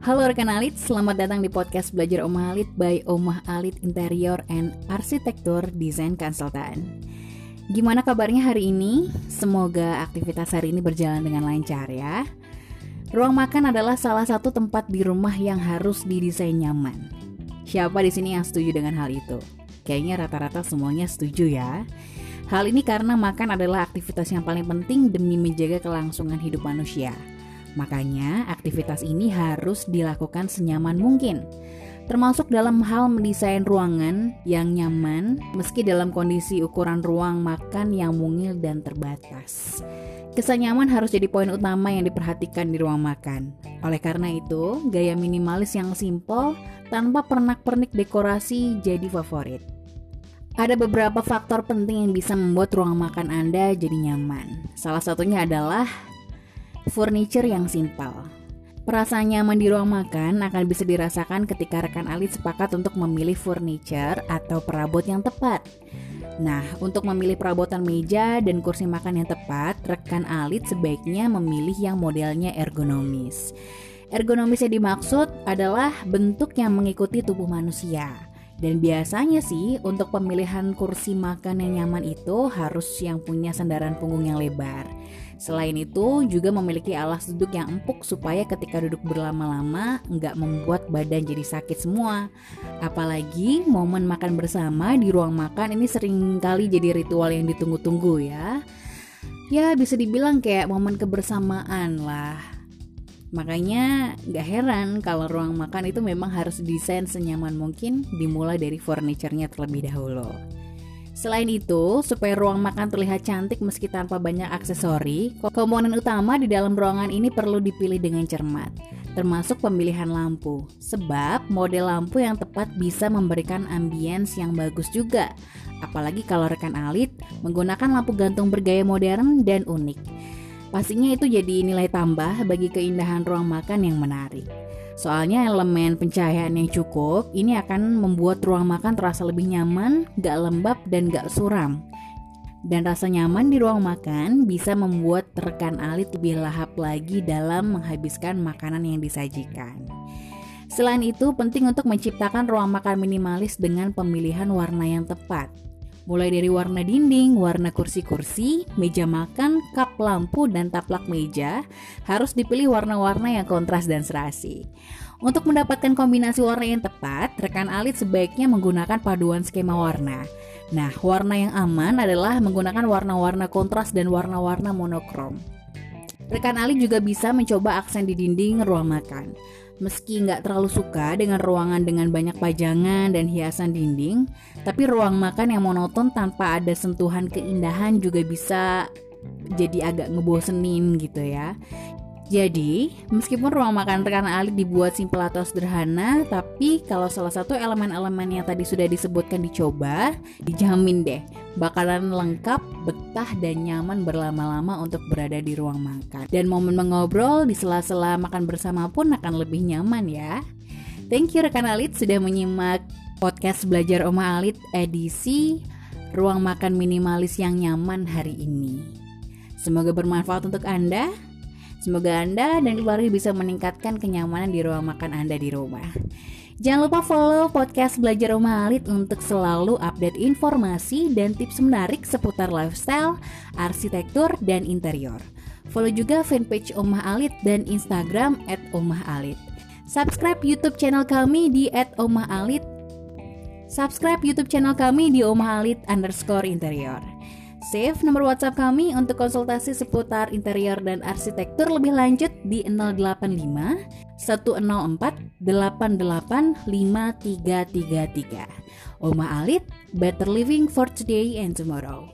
Halo rekan Alit, selamat datang di podcast Belajar Omah Alit by Omah Alit Interior and Arsitektur Desain Consultant. Gimana kabarnya hari ini? Semoga aktivitas hari ini berjalan dengan lancar ya. Ruang makan adalah salah satu tempat di rumah yang harus didesain nyaman. Siapa di sini yang setuju dengan hal itu? Kayaknya rata-rata semuanya setuju ya. Hal ini karena makan adalah aktivitas yang paling penting demi menjaga kelangsungan hidup manusia. Makanya, aktivitas ini harus dilakukan senyaman mungkin, termasuk dalam hal mendesain ruangan yang nyaman, meski dalam kondisi ukuran ruang makan yang mungil dan terbatas. Kesan nyaman harus jadi poin utama yang diperhatikan di ruang makan. Oleh karena itu, gaya minimalis yang simple tanpa pernak-pernik dekorasi jadi favorit. Ada beberapa faktor penting yang bisa membuat ruang makan Anda jadi nyaman. Salah satunya adalah furniture yang simpel. Perasaan nyaman di ruang makan akan bisa dirasakan ketika rekan alit sepakat untuk memilih furniture atau perabot yang tepat. Nah, untuk memilih perabotan meja dan kursi makan yang tepat, rekan alit sebaiknya memilih yang modelnya ergonomis. Ergonomis yang dimaksud adalah bentuk yang mengikuti tubuh manusia. Dan biasanya sih untuk pemilihan kursi makan yang nyaman itu harus yang punya sandaran punggung yang lebar. Selain itu, juga memiliki alas duduk yang empuk supaya ketika duduk berlama-lama nggak membuat badan jadi sakit semua. Apalagi momen makan bersama di ruang makan ini sering kali jadi ritual yang ditunggu-tunggu ya. Ya bisa dibilang kayak momen kebersamaan lah. Makanya gak heran kalau ruang makan itu memang harus desain senyaman mungkin dimulai dari furniturnya terlebih dahulu. Selain itu, supaya ruang makan terlihat cantik meski tanpa banyak aksesori, komponen utama di dalam ruangan ini perlu dipilih dengan cermat, termasuk pemilihan lampu. Sebab model lampu yang tepat bisa memberikan ambience yang bagus juga, apalagi kalau rekan alit menggunakan lampu gantung bergaya modern dan unik. Pastinya itu jadi nilai tambah bagi keindahan ruang makan yang menarik. Soalnya elemen pencahayaan yang cukup ini akan membuat ruang makan terasa lebih nyaman, gak lembab, dan gak suram. Dan rasa nyaman di ruang makan bisa membuat rekan alit lebih lahap lagi dalam menghabiskan makanan yang disajikan. Selain itu, penting untuk menciptakan ruang makan minimalis dengan pemilihan warna yang tepat. Mulai dari warna dinding, warna kursi-kursi, meja makan, kap lampu, dan taplak meja harus dipilih warna-warna yang kontras dan serasi. Untuk mendapatkan kombinasi warna yang tepat, rekan alit sebaiknya menggunakan paduan skema warna. Nah, warna yang aman adalah menggunakan warna-warna kontras dan warna-warna monokrom. Rekan alit juga bisa mencoba aksen di dinding ruang makan. Meski nggak terlalu suka dengan ruangan dengan banyak pajangan dan hiasan dinding, tapi ruang makan yang monoton tanpa ada sentuhan keindahan juga bisa jadi agak ngebosenin gitu ya. Jadi, meskipun ruang makan rekan Alit dibuat simpel atau sederhana, tapi kalau salah satu elemen-elemen yang tadi sudah disebutkan dicoba, dijamin deh bakalan lengkap, betah, dan nyaman berlama-lama untuk berada di ruang makan. Dan momen mengobrol di sela-sela makan bersama pun akan lebih nyaman ya. Thank you rekan Alit sudah menyimak podcast Belajar Oma Alit edisi Ruang Makan Minimalis yang Nyaman hari ini. Semoga bermanfaat untuk Anda. Semoga Anda dan keluarga bisa meningkatkan kenyamanan di ruang makan Anda di rumah. Jangan lupa follow podcast Belajar Rumah Alit untuk selalu update informasi dan tips menarik seputar lifestyle, arsitektur, dan interior. Follow juga fanpage Omah Alit dan Instagram at Omah Alit. Subscribe YouTube channel kami di at Omah Alit. Subscribe YouTube channel kami di Omah Alit underscore interior. Save nomor WhatsApp kami untuk konsultasi seputar interior dan arsitektur lebih lanjut di 085 104 88 5333. Oma Alit, better living for today and tomorrow.